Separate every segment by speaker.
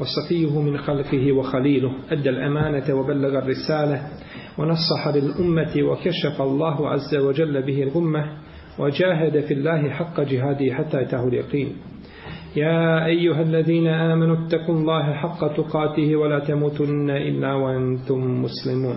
Speaker 1: وصفيه من خلقه وخليله أدى الأمانة وبلغ الرسالة ونصح للأمة وكشف الله عز وجل به الغمة وجاهد في الله حق جهاده حتى أتاه اليقين يا أيها الذين آمنوا اتقوا الله حق تقاته ولا تموتن إلا وأنتم مسلمون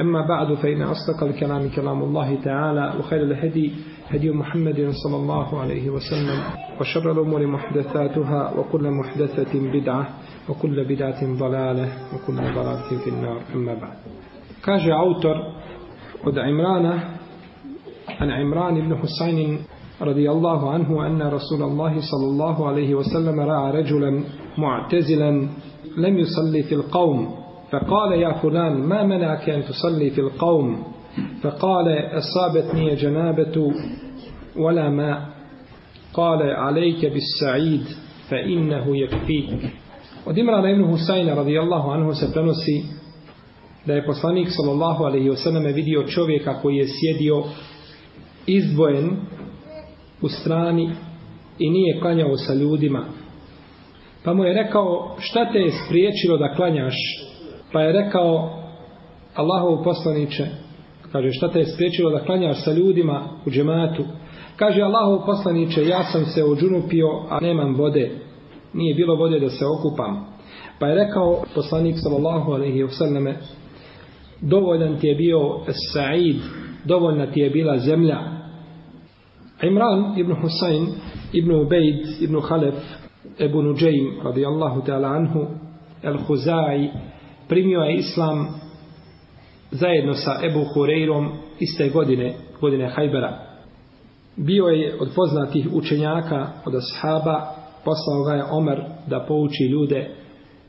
Speaker 1: أما بعد فإن أصدق الكلام كلام الله تعالى وخير الهدي هدي محمد صلى الله عليه وسلم وشر الأمور محدثاتها وكل محدثة بدعة وكل بدعة ضلالة وكل ضلالة في النار أما بعد كاج عوتر قد عمران عن عمران بن حسين رضي الله عنه أن رسول الله صلى الله عليه وسلم رأى رجلا معتزلا لم يصلي في القوم فقال يا فلان ما منعك أن تصلي في القوم فقال أصابتني جنابة ولا ماء قال عليك بالسعيد فإنه يكفيك ودمر على ابن حسين رضي الله عنه سبنسي da je poslanik sallallahu alaihi wasallam vidio čovjeka koji je sjedio izdvojen u strani i nije klanjao sa ljudima. Pa mu je rekao, šta te je spriječilo da klanjaš pa je rekao Allahov poslaniče kaže šta te je spriječilo da klanjaš sa ljudima u džematu kaže Allahov poslaniče ja sam se odžunupio a nemam vode nije bilo vode da se okupam pa je rekao poslanik sallallahu alaihi wasallam dovoljan ti je bio sa'id dovoljna ti je bila zemlja Imran ibn Husayn ibn Ubejd ibn Halef Ebu Nuđejm radijallahu ta'ala anhu El Huzai primio je islam zajedno sa Ebu Hureyrom iste godine, godine Hajbera. Bio je od poznatih učenjaka, od ashaba, poslao ga je Omer da pouči ljude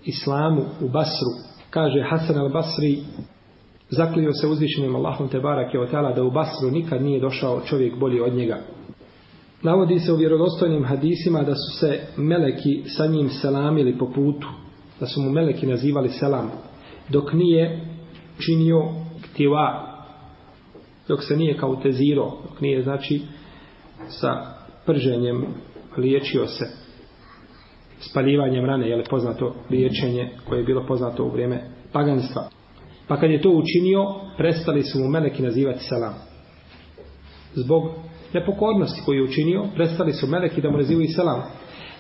Speaker 1: islamu u Basru. Kaže Hasan al-Basri, zaklio se uzvišenim Allahom te barak je otala da u Basru nikad nije došao čovjek bolji od njega. Navodi se u vjerodostojnim hadisima da su se meleki sa njim selamili po putu, da su mu meleki nazivali selam dok nije činio ktiva dok se nije kautezirao dok nije znači sa prženjem liječio se spaljivanjem rane je li poznato liječenje koje je bilo poznato u vrijeme paganstva pa kad je to učinio prestali su mu meleki nazivati salam zbog nepokornosti koju je učinio prestali su meleki da mu nazivaju salam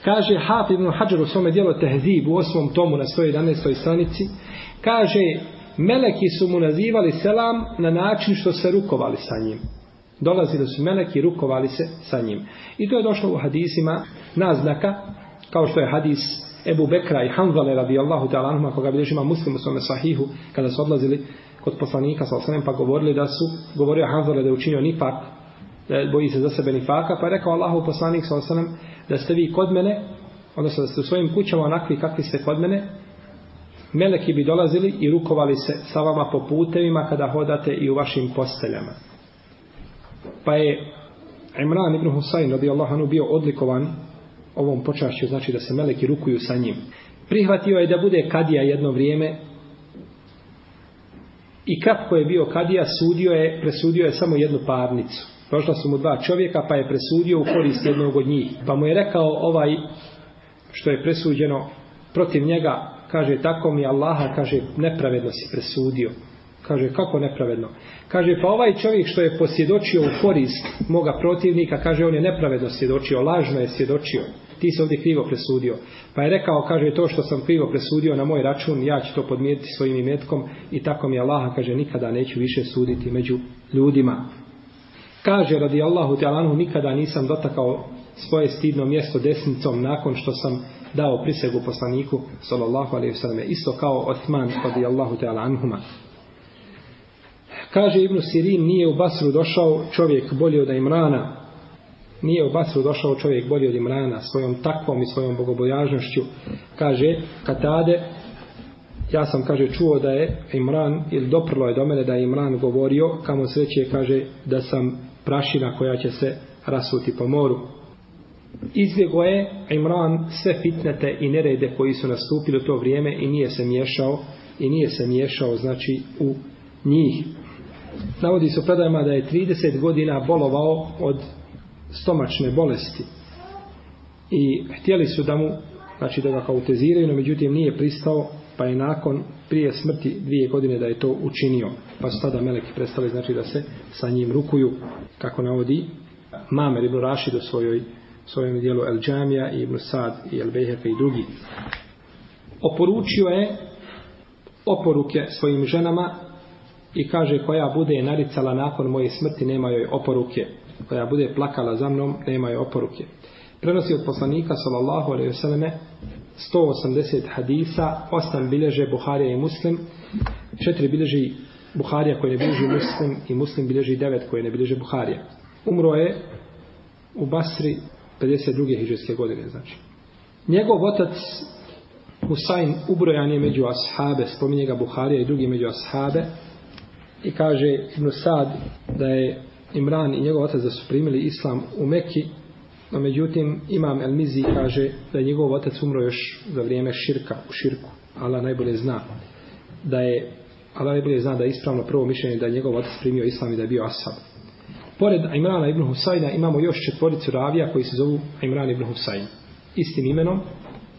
Speaker 1: kaže Hafi ibn Hajar u svome dijelo Tehzib u osmom tomu na svojoj 11. stranici, kaže Meleki su mu nazivali selam na način što se rukovali sa njim. Dolazili su meleki, rukovali se sa njim. I to je došlo u hadisima naznaka, kao što je hadis Ebu Bekra i Hanvale radijallahu ta'ala anhuma, koga bilježi ima muslim u svome sahihu, kada su odlazili kod poslanika sa osanem, pa govorili da su, govorio Hanvale da je učinio nipak E, boji se za sebe nifaka, pa je rekao Allahu poslanik sa osanem da ste vi kod mene, odnosno da ste u svojim kućama onakvi kakvi ste kod mene, meleki bi dolazili i rukovali se sa vama po putevima kada hodate i u vašim posteljama. Pa je Imran ibn Husayn radijallahu anhu bio odlikovan ovom počašću, znači da se meleki rukuju sa njim. Prihvatio je da bude kadija jedno vrijeme i kratko je bio kadija, sudio je, presudio je samo jednu parnicu. Došla su mu dva čovjeka pa je presudio u korist jednog od njih. Pa mu je rekao ovaj što je presuđeno protiv njega, kaže tako mi Allaha, kaže nepravedno si presudio. Kaže kako nepravedno? Kaže pa ovaj čovjek što je posjedočio u korist moga protivnika, kaže on je nepravedno svjedočio, lažno je svjedočio. Ti se ovdje krivo presudio. Pa je rekao, kaže to što sam krivo presudio na moj račun, ja ću to podmijeti svojim imetkom i tako mi Allaha, kaže nikada neću više suditi među ljudima. Kaže radi Allahu te Alanu, nikada nisam dotakao svoje stidno mjesto desnicom nakon što sam dao prisegu poslaniku sallallahu alaihi sallam isto kao Othman radi Allahu te Alanuma. Kaže Ibnu Sirin, nije u Basru došao čovjek bolji od Imrana, nije u Basru došao čovjek bolji od Imrana svojom takvom i svojom bogobojažnošću. Kaže, Katade, ja sam, kaže, čuo da je Imran, ili doprlo je do mene da je Imran govorio, kamo sreće, kaže, da sam prašina koja će se rasuti po moru. Izbjegao je Imran sve fitnete i nerede koji su nastupili u to vrijeme i nije se miješao i nije se miješao znači u njih. Navodi se u predajama da je 30 godina bolovao od stomačne bolesti i htjeli su da mu znači da ga kauteziraju, no međutim nije pristao pa je nakon prije smrti dvije godine da je to učinio. Pa su tada meleki prestali znači da se sa njim rukuju, kako navodi Mamer ibn Rashid u svojoj svojom dijelu El Džamija i Ibn Sad i El Bejhefe i drugi. Oporučio je oporuke svojim ženama i kaže koja bude naricala nakon moje smrti nema joj oporuke koja bude plakala za mnom nema joj oporuke prenosi od poslanika sallallahu alejhi ve selleme 180 hadisa, osam bilježe Buharija i Muslim, četiri bilježi Buharija koje ne bilježi Muslim i Muslim bilježi devet koje ne bilježe Buharija. Umro je u Basri 52. hiđarske godine, znači. Njegov otac Husajn ubrojan je među ashabe, spominje ga Buharija i drugi među ashabe i kaže Ibn Sad da je Imran i njegov otac da su primili islam u Mekki No međutim, imam El Mizi kaže da je njegov otac umro još za vrijeme širka, u širku. Allah najbolje zna da je Allah najbolje zna da je ispravno prvo mišljenje da je njegov otac primio islam i da je bio asab. Pored Imrana ibn Husajna imamo još četvoricu ravija koji se zovu Imran ibn Husajn. Istim imenom,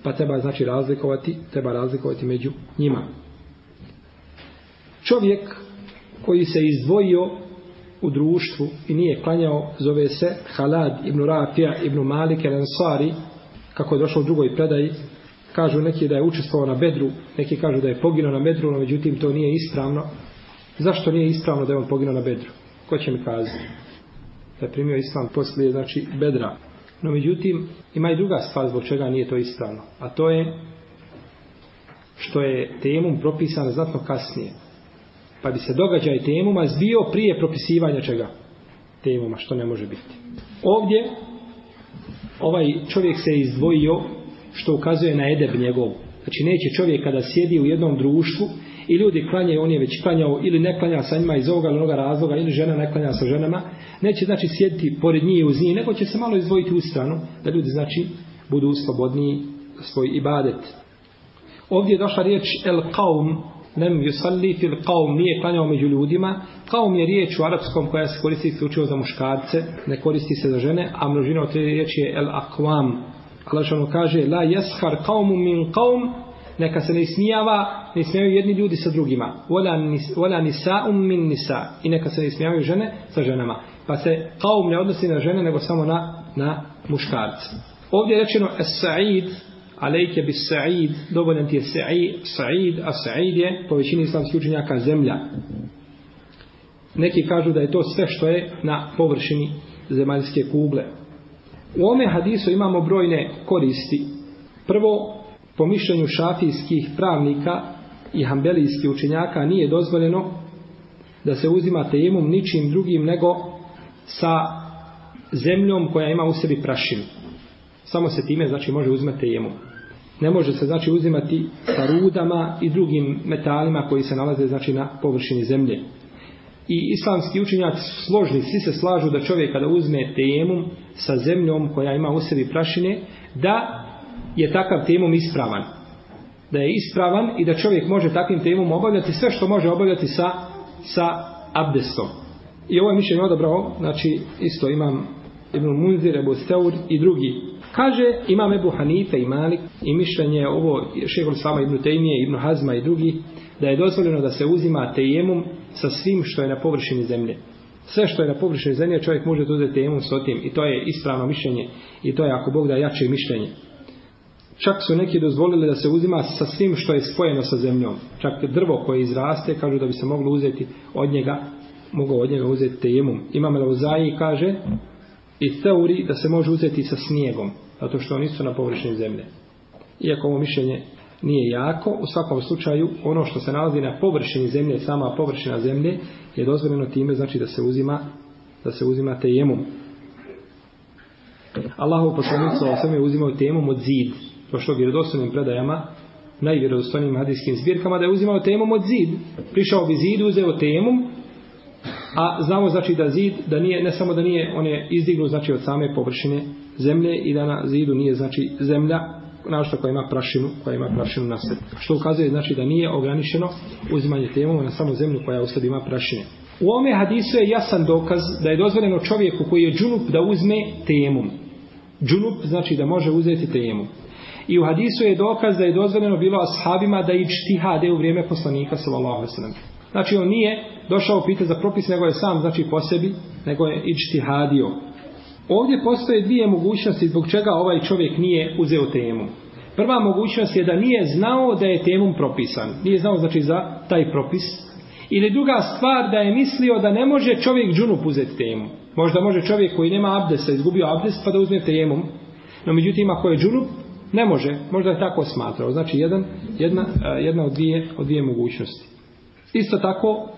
Speaker 1: pa treba znači razlikovati, treba razlikovati među njima. Čovjek koji se izdvojio u društvu i nije klanjao, zove se Halad ibn Rafija ibn Malik el Ansari, kako je došlo u drugoj predaji, kažu neki da je učestvovao na Bedru, neki kažu da je poginuo na Bedru, no međutim to nije ispravno. Zašto nije ispravno da je on poginuo na Bedru? Ko će mi kazati? Da je primio islam poslije, znači, Bedra. No međutim, ima i druga stvar zbog čega nije to ispravno. A to je što je temum propisan znatno kasnije pa bi se događaj temuma zbio prije propisivanja čega temuma, što ne može biti. Ovdje ovaj čovjek se izdvojio što ukazuje na edeb njegov. Znači neće čovjek kada sjedi u jednom društvu i ljudi klanjaju, on je već klanjao ili ne klanja sa njima iz ovoga ili onoga razloga ili žena ne klanja sa ženama, neće znači sjediti pored njih uz njih, nego će se malo izdvojiti u stranu da ljudi znači budu slobodniji svoj ibadet. Ovdje je došla riječ el kaum lem yusalli fil qawm nije klanjao među ljudima qawm je riječ u arapskom koja se koristi isključivo za muškarce ne koristi se za žene a množina od te riječi je el akwam Allah što kaže la yaskar qawmu min qawm neka se ne ismijava ne ismijaju jedni ljudi sa drugima wala, nis, wala nisa um min nisa i neka se ne ismijavaju žene sa ženama pa se qawm ne odnosi na žene nego samo na, na muškarce ovdje je rečeno es sa'id alejke bis sa'id, dovoljan ti je sa'id, a sa'id je po većini islamskih učenjaka zemlja. Neki kažu da je to sve što je na površini zemaljske kugle. U ome hadisu imamo brojne koristi. Prvo, po mišljenju šafijskih pravnika i hambelijskih učenjaka nije dozvoljeno da se uzima tejemum ničim drugim nego sa zemljom koja ima u sebi prašinu. Samo se time znači može uzmati tejemum ne može se znači uzimati sa rudama i drugim metalima koji se nalaze znači na površini zemlje. I islamski učenjaci su složni, svi se slažu da čovjek kada uzme temum sa zemljom koja ima u sebi prašine, da je takav temum ispravan. Da je ispravan i da čovjek može takvim temom obavljati sve što može obavljati sa, sa abdestom. I ovo je mišljenje odabrao, znači isto imam Ibn Munzir, Ebu Steur i drugi Kaže imam Ebu Hanife i Malik i mišljenje ovo šehol sama Ibn Tejmije, Ibn Hazma i drugi da je dozvoljeno da se uzima tejemum sa svim što je na površini zemlje. Sve što je na površini zemlje čovjek može uzeti tejemum s otim i to je ispravno mišljenje i to je ako Bog da jače mišljenje. Čak su neki dozvolili da se uzima sa svim što je spojeno sa zemljom. Čak drvo koje izraste kažu da bi se moglo uzeti od njega mogu od njega uzeti tejemum. Imam Lauzaji kaže i teori da se može uzeti sa snijegom, zato što oni su na površini zemlje. Iako ovo mišljenje nije jako, u svakom slučaju ono što se nalazi na površini zemlje, sama površina zemlje, je dozvoljeno time znači da se uzima da se uzima tejemum. Allahov poslanik sa osam je uzimao tejemum od zid, to što vjerodostavnim predajama, najvjerodostavnim hadijskim zbirkama, da je uzimao tejemum od zid. Prišao bi zid, uzeo tejemum A znamo znači da zid, da nije, ne samo da nije, on je izdignut znači od same površine zemlje i da na zidu nije znači zemlja, našto koja ima prašinu, koja ima prašinu na sred. Što ukazuje znači da nije ograničeno uzimanje temova na samo zemlju koja usled ima prašine. U ome hadisu je jasan dokaz da je dozvoljeno čovjeku koji je džunup da uzme temom. Džunup znači da može uzeti temom. I u hadisu je dokaz da je dozvoljeno bilo ashabima da ići tihade u vrijeme poslanika sallallahu alejhi ve Znači on nije došao pitati za propis, nego je sam, znači po sebi, nego je ičtihadio. Ovdje postoje dvije mogućnosti zbog čega ovaj čovjek nije uzeo temu. Prva mogućnost je da nije znao da je temom propisan. Nije znao znači za taj propis. Ili druga stvar da je mislio da ne može čovjek džunup uzeti temu. Možda može čovjek koji nema abdesa, izgubio abdes pa da uzme temom. No međutim ako je džunup, ne može. Možda je tako smatrao. Znači jedan, jedna, eh, jedna od, dvije, od dvije mogućnosti. Isto tako,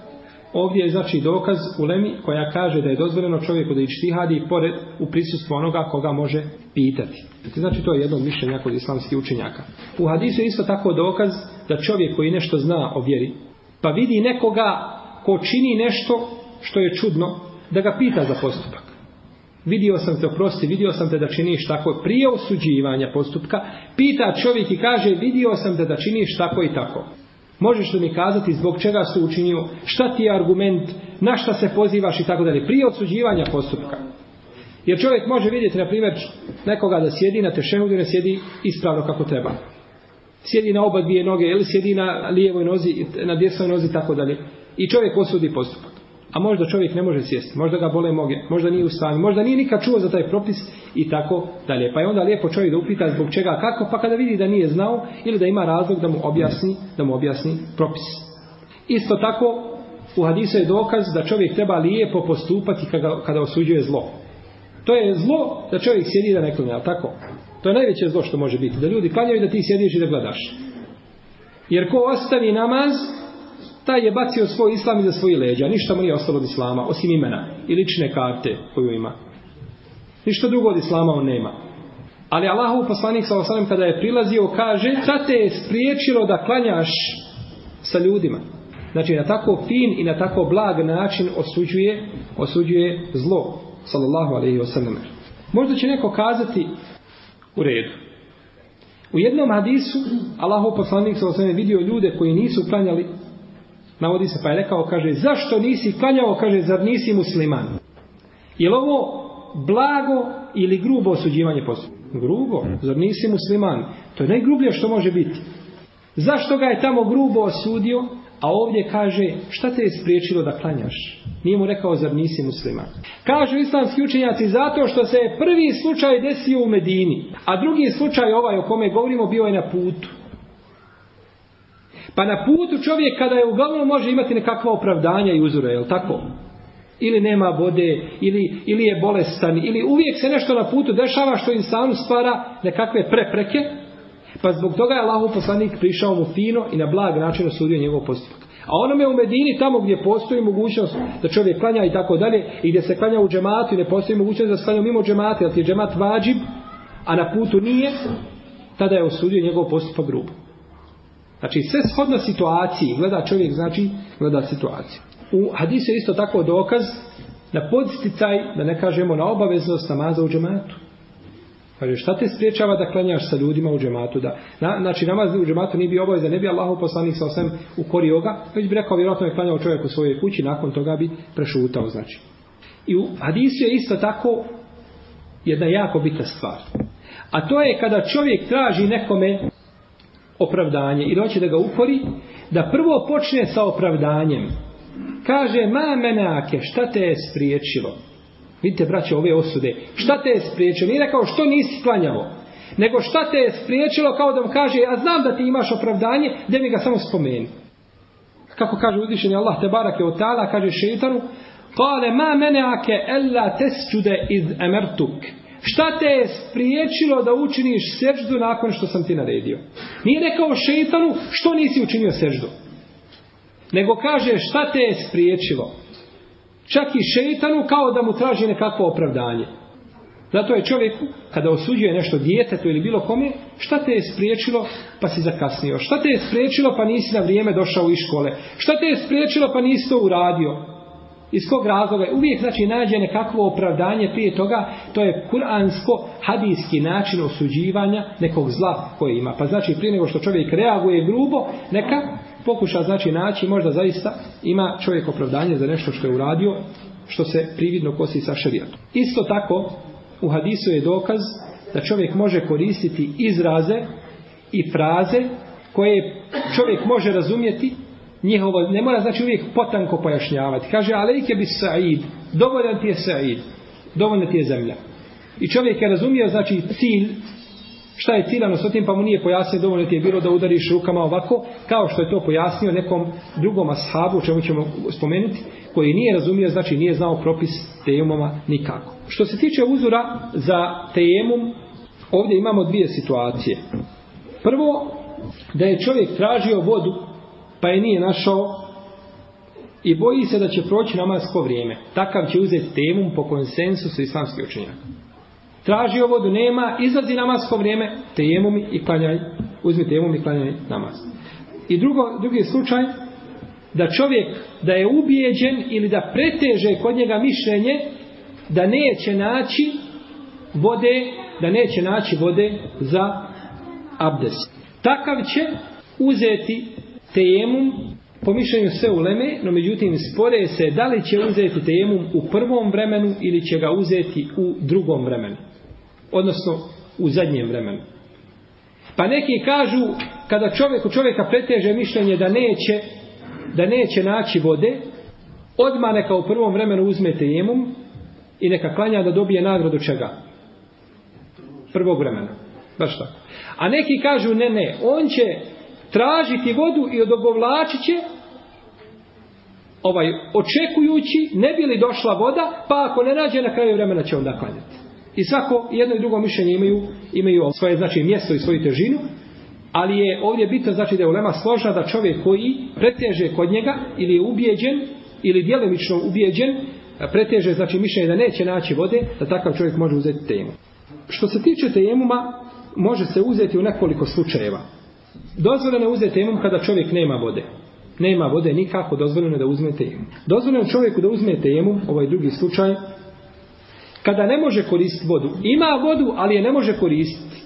Speaker 1: ovdje je znači dokaz u Lemi koja kaže da je dozvoljeno čovjeku da ići tihadi pored u prisustvu onoga koga može pitati. Znači, znači to je jedno mišljenje kod islamskih učenjaka. U hadisu je isto tako dokaz da čovjek koji nešto zna o vjeri, pa vidi nekoga ko čini nešto što je čudno, da ga pita za postupak. Vidio sam te, oprosti, vidio sam te da činiš tako prije osuđivanja postupka, pita čovjek i kaže, vidio sam te da činiš tako i tako. Možeš li mi kazati zbog čega se učinio, šta ti je argument, na šta se pozivaš i tako dalje. Prije odsuđivanja postupka. Jer čovjek može vidjeti, na primjer, nekoga da sjedi na tešenu gdje ne sjedi ispravno kako treba. Sjedi na oba dvije noge ili sjedi na lijevoj nozi, na desnoj nozi i tako dalje. I čovjek osudi postupak. A možda čovjek ne može sjesti, možda ga bole moge, možda nije u stanju, možda nije nikad čuo za taj propis i tako dalje. Pa je onda lijepo čovjek da upita zbog čega kako, pa kada vidi da nije znao ili da ima razlog da mu objasni, da mu objasni propis. Isto tako u hadisu je dokaz da čovjek treba lijepo postupati kada, kada osuđuje zlo. To je zlo da čovjek sjedi da neklanja, tako? To je najveće zlo što može biti, da ljudi klanjaju da ti sjediš i da gledaš. Jer ko ostavi namaz, taj je bacio svoj islam iza svoji leđa. Ništa mu nije ostalo od islama, osim imena i lične karte koju ima. Ništa drugo od islama on nema. Ali Allahu poslanik sa osanem kada je prilazio kaže šta te je spriječilo da klanjaš sa ljudima. Znači na tako fin i na tako blag način osuđuje, osuđuje zlo. Sallallahu alaihi wa sallam. Možda će neko kazati u redu. U jednom hadisu Allahu poslanik sa osanem vidio ljude koji nisu klanjali navodi se pa je rekao, kaže, zašto nisi klanjao, kaže, zar nisi musliman? Je li ovo blago ili grubo osuđivanje poslije? Grubo, zar nisi musliman? To je najgrublje što može biti. Zašto ga je tamo grubo osudio, a ovdje kaže, šta te je spriječilo da klanjaš? Nije mu rekao, zar nisi musliman? Kažu islamski učenjaci, zato što se je prvi slučaj desio u Medini, a drugi slučaj ovaj o kome govorimo bio je na putu. Pa na putu čovjek kada je uglavnom može imati nekakva opravdanja i uzore, je li tako? Ili nema vode, ili, ili je bolestan, ili uvijek se nešto na putu dešava što insanu stvara nekakve prepreke. Pa zbog toga je Allahu poslanik prišao mu fino i na blag način osudio njegov postupak. A ono je u Medini tamo gdje postoji mogućnost da čovjek klanja i tako dalje i gdje se klanja u džematu i ne postoji mogućnost da se klanja mimo džemati, jer ti je džemat vađib, a na putu nije, tada je osudio njegov postupak grubo. Znači, sve shodno situaciji, gleda čovjek, znači, gleda situaciju. U hadisu je isto tako dokaz na podsticaj, da ne kažemo, na obaveznost namaza u džematu. Kaže, šta te spriječava da klanjaš sa ljudima u džematu? Da, na, znači, namaz u džematu nije bio obavezan, ne bi Allahu poslanik sa osam u korijoga, već bi rekao, vjerojatno je klanjao čovjek u svojoj kući, nakon toga bi prešutao, znači. I u hadisu je isto tako jedna jako bitna stvar. A to je kada čovjek traži nekome opravdanje i doće da ga ukori, da prvo počne sa opravdanjem. Kaže, ma menake, šta te je spriječilo? Vidite, braće, ove osude. Šta te je spriječilo? Nije rekao što nisi klanjavo. Nego šta te je spriječilo kao da mu kaže, ja znam da ti imaš opravdanje, gdje mi ga samo spomeni. Kako kaže uzvišenje Allah te barake od tala, kaže šeitanu, Kale, ma meneake, ella tesčude iz emertuk. Šta te je spriječilo da učiniš seždu nakon što sam ti naredio? Nije rekao šeitanu što nisi učinio seždu. Nego kaže šta te je spriječilo. Čak i šeitanu kao da mu traži nekakvo opravdanje. Zato je čovjek kada osuđuje nešto djetetu ili bilo kome, šta te je spriječilo pa si zakasnio? Šta te je spriječilo pa nisi na vrijeme došao iz škole? Šta te je spriječilo pa nisi to uradio? Iz kog razloga? Uvijek znači nađe nekakvo opravdanje prije toga, to je kuransko hadijski način osuđivanja nekog zla koje ima. Pa znači prije nego što čovjek reaguje grubo, neka pokuša znači naći možda zaista ima čovjek opravdanje za nešto što je uradio što se prividno kosi sa šerijatom. Isto tako u hadisu je dokaz da čovjek može koristiti izraze i fraze koje čovjek može razumjeti njihovo, ne mora znači uvijek potanko pojašnjavati. Kaže, alejke bi sa'id, dovoljan ti je sa'id, dovoljna ti je zemlja. I čovjek je razumio, znači, cilj, šta je ciljano s otim, pa mu nije pojasnio, dovoljno ti je bilo da udariš rukama ovako, kao što je to pojasnio nekom drugom ashabu, o čemu ćemo spomenuti, koji nije razumio, znači nije znao propis tejemoma nikako. Što se tiče uzora za tejemom, ovdje imamo dvije situacije. Prvo, da je čovjek tražio vodu pa je nije našao i boji se da će proći namasko vrijeme. Takav će uzeti temu po konsensusu islamskih učenjaka. Traži ovodu, nema, izlazi namasko vrijeme, temu mi i klanjaj, uzmi temu mi i klanjaj namaz. I drugo, drugi slučaj, da čovjek da je ubijeđen ili da preteže kod njega mišljenje da neće naći vode, da neće naći vode za abdest. Takav će uzeti tejemum po mišljenju sve uleme, no međutim spore se da li će uzeti tejemum u prvom vremenu ili će ga uzeti u drugom vremenu. Odnosno u zadnjem vremenu. Pa neki kažu kada čovjek u čovjeka preteže mišljenje da neće da neće naći vode, odma neka u prvom vremenu uzme tejemum i neka klanja da dobije nagradu čega? Prvog vremena. Baš tako. A neki kažu ne, ne, on će tražiti vodu i odogovlačit će ovaj, očekujući ne bi li došla voda, pa ako ne nađe na kraju vremena će onda klanjati. I svako jedno i drugo mišljenje imaju, imaju svoje znači, mjesto i svoju težinu, ali je ovdje bitno znači da je ulema složna da čovjek koji preteže kod njega ili je ubijeđen ili djelomično ubijeđen preteže znači mišljenje da neće naći vode da takav čovjek može uzeti temu. Što se tiče temuma, može se uzeti u nekoliko slučajeva. Dozvoljeno je uzeti imam kada čovjek nema vode. Nema vode nikako, dozvoljeno je da uzmete imam. Dozvoljeno je čovjeku da uzmete imam, ovaj drugi slučaj, kada ne može koristiti vodu. Ima vodu, ali je ne može koristiti.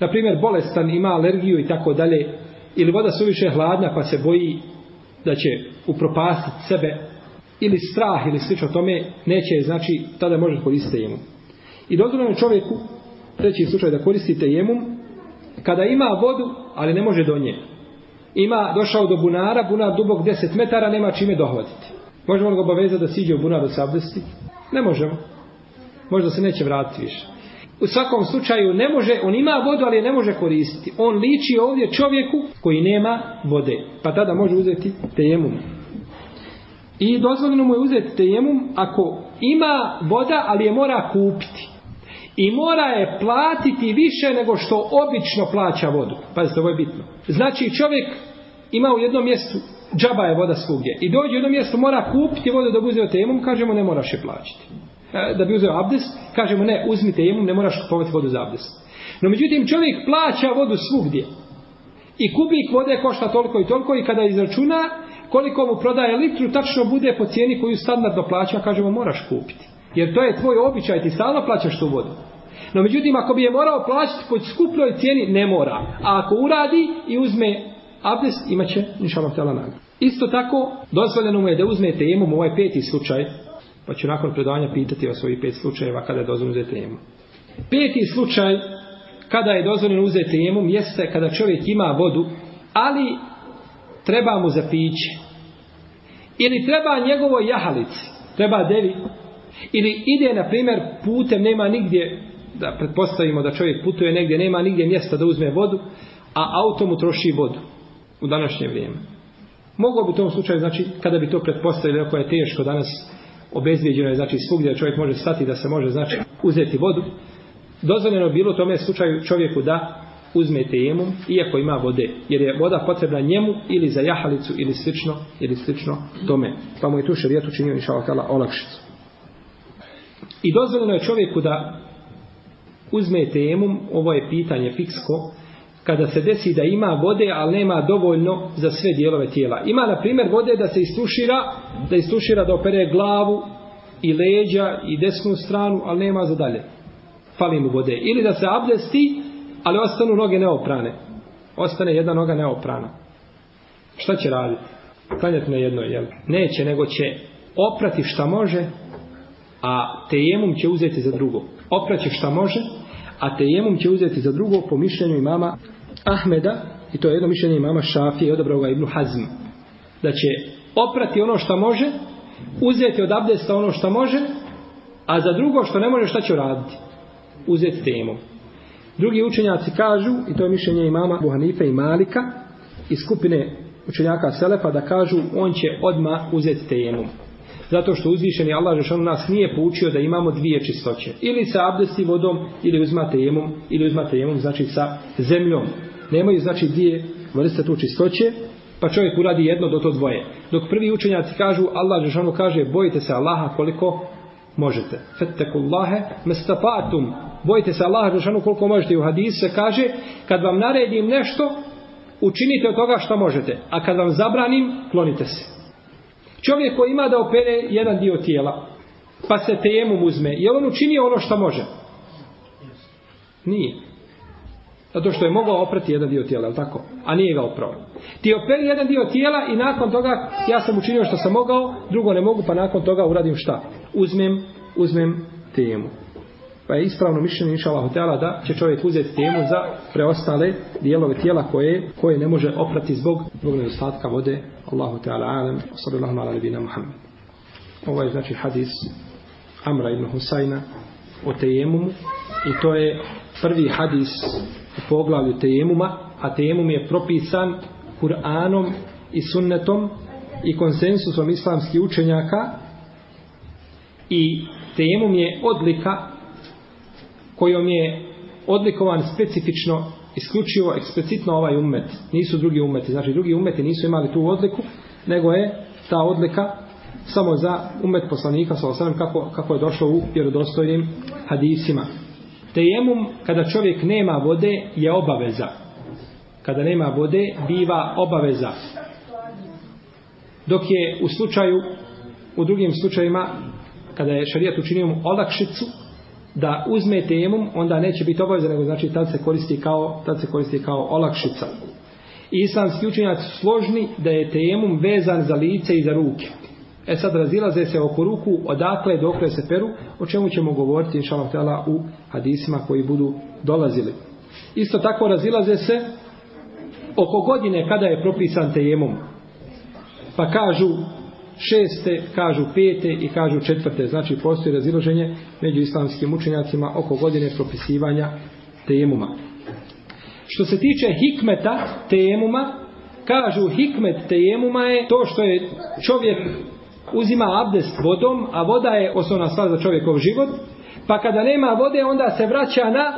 Speaker 1: Naprimjer, bolestan, ima alergiju i tako dalje, ili voda suviše hladna pa se boji da će upropastiti sebe, ili strah, ili slično tome, neće, znači, tada može koristiti imam. I dozvoljeno je čovjeku, treći slučaj, da koristite imam, kada ima vodu, ali ne može do nje. Ima, došao do bunara, bunar dubog 10 metara, nema čime dohvatiti. Možemo li ga obavezati da siđe u bunar u sabdesti? Ne možemo. Možda se neće vratiti više. U svakom slučaju ne može, on ima vodu, ali je ne može koristiti. On liči ovdje čovjeku koji nema vode. Pa tada može uzeti tejemum. I dozvoljeno mu je uzeti tejemum ako ima voda, ali je mora kupiti. I mora je platiti više nego što obično plaća vodu. Pazite, ovo je bitno. Znači, čovjek ima u jednom mjestu, džaba je voda svugdje. I dođe u jednom mjestu, mora kupiti vodu da bi uzeo temom, kažemo ne moraš je plaćati. E, da bi uzeo abdes, kažemo ne, uzmi temom, ne moraš kupovati vodu za abdes. No, međutim, čovjek plaća vodu svugdje. I kubik vode košta toliko i toliko i kada izračuna koliko mu prodaje litru, tačno bude po cijeni koju standardno plaća, kažemo moraš kupiti. Jer to je tvoj običaj, ti stalno plaćaš tu vodu. No međutim, ako bi je morao plaćati po skupnoj cijeni, ne mora. A ako uradi i uzme abdest, imaće nišalav tela naga. Isto tako, dozvoljeno mu je da uzme temom ovaj peti slučaj, pa ću nakon predavanja pitati o svojih pet slučajeva kada je dozvoljeno uzeti temom. Peti slučaj kada je dozvoljeno uzeti temom jeste kada čovjek ima vodu, ali treba mu za piće. Ili treba njegovoj jahalici, treba devi, ili ide, na primjer, putem, nema nigdje da pretpostavimo da čovjek putuje negdje, nema nigdje mjesta da uzme vodu, a auto mu troši vodu u današnje vrijeme. Moglo bi u tom slučaju, znači, kada bi to pretpostavili, ako je teško danas obezvjeđeno je, znači, svugdje čovjek može stati da se može, znači, uzeti vodu, dozvoljeno bilo tome slučaju čovjeku da uzme tejemu, iako ima vode, jer je voda potrebna njemu ili za jahalicu ili slično, ili slično tome. Pa mu je tu šerijet učinio, inša olakšicu. I dozvoljeno je čovjeku da uzme temum, ovo je pitanje fiksko, kada se desi da ima vode, ali nema dovoljno za sve dijelove tijela. Ima, na primjer, vode da se istušira, da istušira da opere glavu i leđa i desnu stranu, ali nema za dalje. Fali mu vode. Ili da se abdesti, ali ostanu noge neoprane. Ostane jedna noga neoprana. Šta će raditi? Klanjati na jedno, jel? Neće, nego će oprati šta može, a tejemum će uzeti za drugo. Opraće šta može, a tejemum će uzeti za drugo po mišljenju imama Ahmeda i to je jedno mišljenje imama Šafije i odabrao ga Ibnu Hazm da će oprati ono što može uzeti od abdesta ono što može a za drugo što ne može šta će uraditi uzeti tejemum drugi učenjaci kažu i to je mišljenje imama Buhanife i Malika iz skupine učenjaka Selefa da kažu on će odma uzeti tejemum Zato što uzvišeni Allah Žešanu nas nije poučio da imamo dvije čistoće. Ili sa abdesti vodom, ili uzmate jemom, ili uzmate jemom, znači sa zemljom. Nemaju, znači, dvije vrste tu čistoće, pa čovjek uradi jedno do to dvoje. Dok prvi učenjaci kažu, Allah Žešanu kaže, bojite se Allaha koliko možete. Fettekullahe mestapatum. Bojite se Allaha Žešanu koliko možete. I u hadisu se kaže, kad vam naredim nešto, učinite od toga što možete. A kad vam zabranim, klonite se. Čovjek koji ima da opere jedan dio tijela, pa se tejemu uzme, je on učinio ono što može? Nije. Zato što je mogao oprati jedan dio tijela, je tako? A nije ga oprao. Ti operi jedan dio tijela i nakon toga ja sam učinio što sam mogao, drugo ne mogu, pa nakon toga uradim šta? Uzmem, uzmem tejemu pa je ispravno mišljenje inša Allah hotela da će čovjek uzeti temu za preostale dijelove tijela koje koje ne može oprati zbog zbog nedostatka vode Allahu Teala alem sallallahu ala nabina Muhammed ovo je znači hadis Amra ibn Husajna o tejemumu i to je prvi hadis u poglavlju tejemuma a tejemum je propisan Kur'anom i sunnetom i konsensusom islamskih učenjaka i tejemum je odlika kojom je odlikovan specifično isključivo eksplicitno ovaj umet nisu drugi umeti znači drugi umeti nisu imali tu odliku nego je ta odlika samo za umet poslanika sa osam kako, kako je došlo u vjerodostojnim hadisima tejemum kada čovjek nema vode je obaveza kada nema vode biva obaveza dok je u slučaju u drugim slučajima kada je šarijat učinio mu olakšicu da uzme temom, onda neće biti obavezan, nego znači tad se koristi kao, tad se koristi kao olakšica. Islamski učenjaci su složni da je temom vezan za lice i za ruke. E sad razilaze se oko ruku, odakle dokle se peru, o čemu ćemo govoriti inšalatela u hadisima koji budu dolazili. Isto tako razilaze se oko godine kada je propisan tejemom. Pa kažu šeste, kažu pete i kažu četvrte. Znači postoji raziloženje među islamskim učenjacima oko godine propisivanja temuma. Što se tiče hikmeta temuma, kažu hikmet temuma je to što je čovjek uzima abdest vodom, a voda je osnovna stvar za čovjekov život, pa kada nema vode onda se vraća na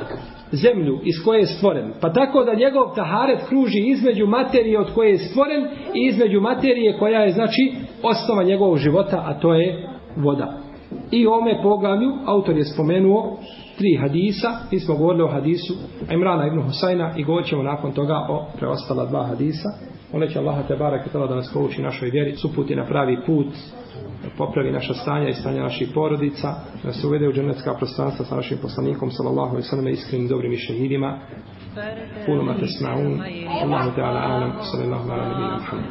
Speaker 1: zemlju iz koje je stvoren. Pa tako da njegov taharet kruži između materije od koje je stvoren i između materije koja je znači osnova njegovog života, a to je voda. I u ome poglavlju autor je spomenuo tri hadisa, mi smo govorili o hadisu Imrana ibn Husajna i govorit ćemo nakon toga o preostala dva hadisa. On će Allaha te barak tala da nas pouči našoj vjeri, suputi na pravi put, popravi naša stanja i stanja naših porodica, da se uvede u dženecka prostranstva sa našim poslanikom, sallallahu i sallam, iskrenim dobrim mišljenjivima. Puno ma te snaun, Allahu te ala alam, sallallahu ala alam,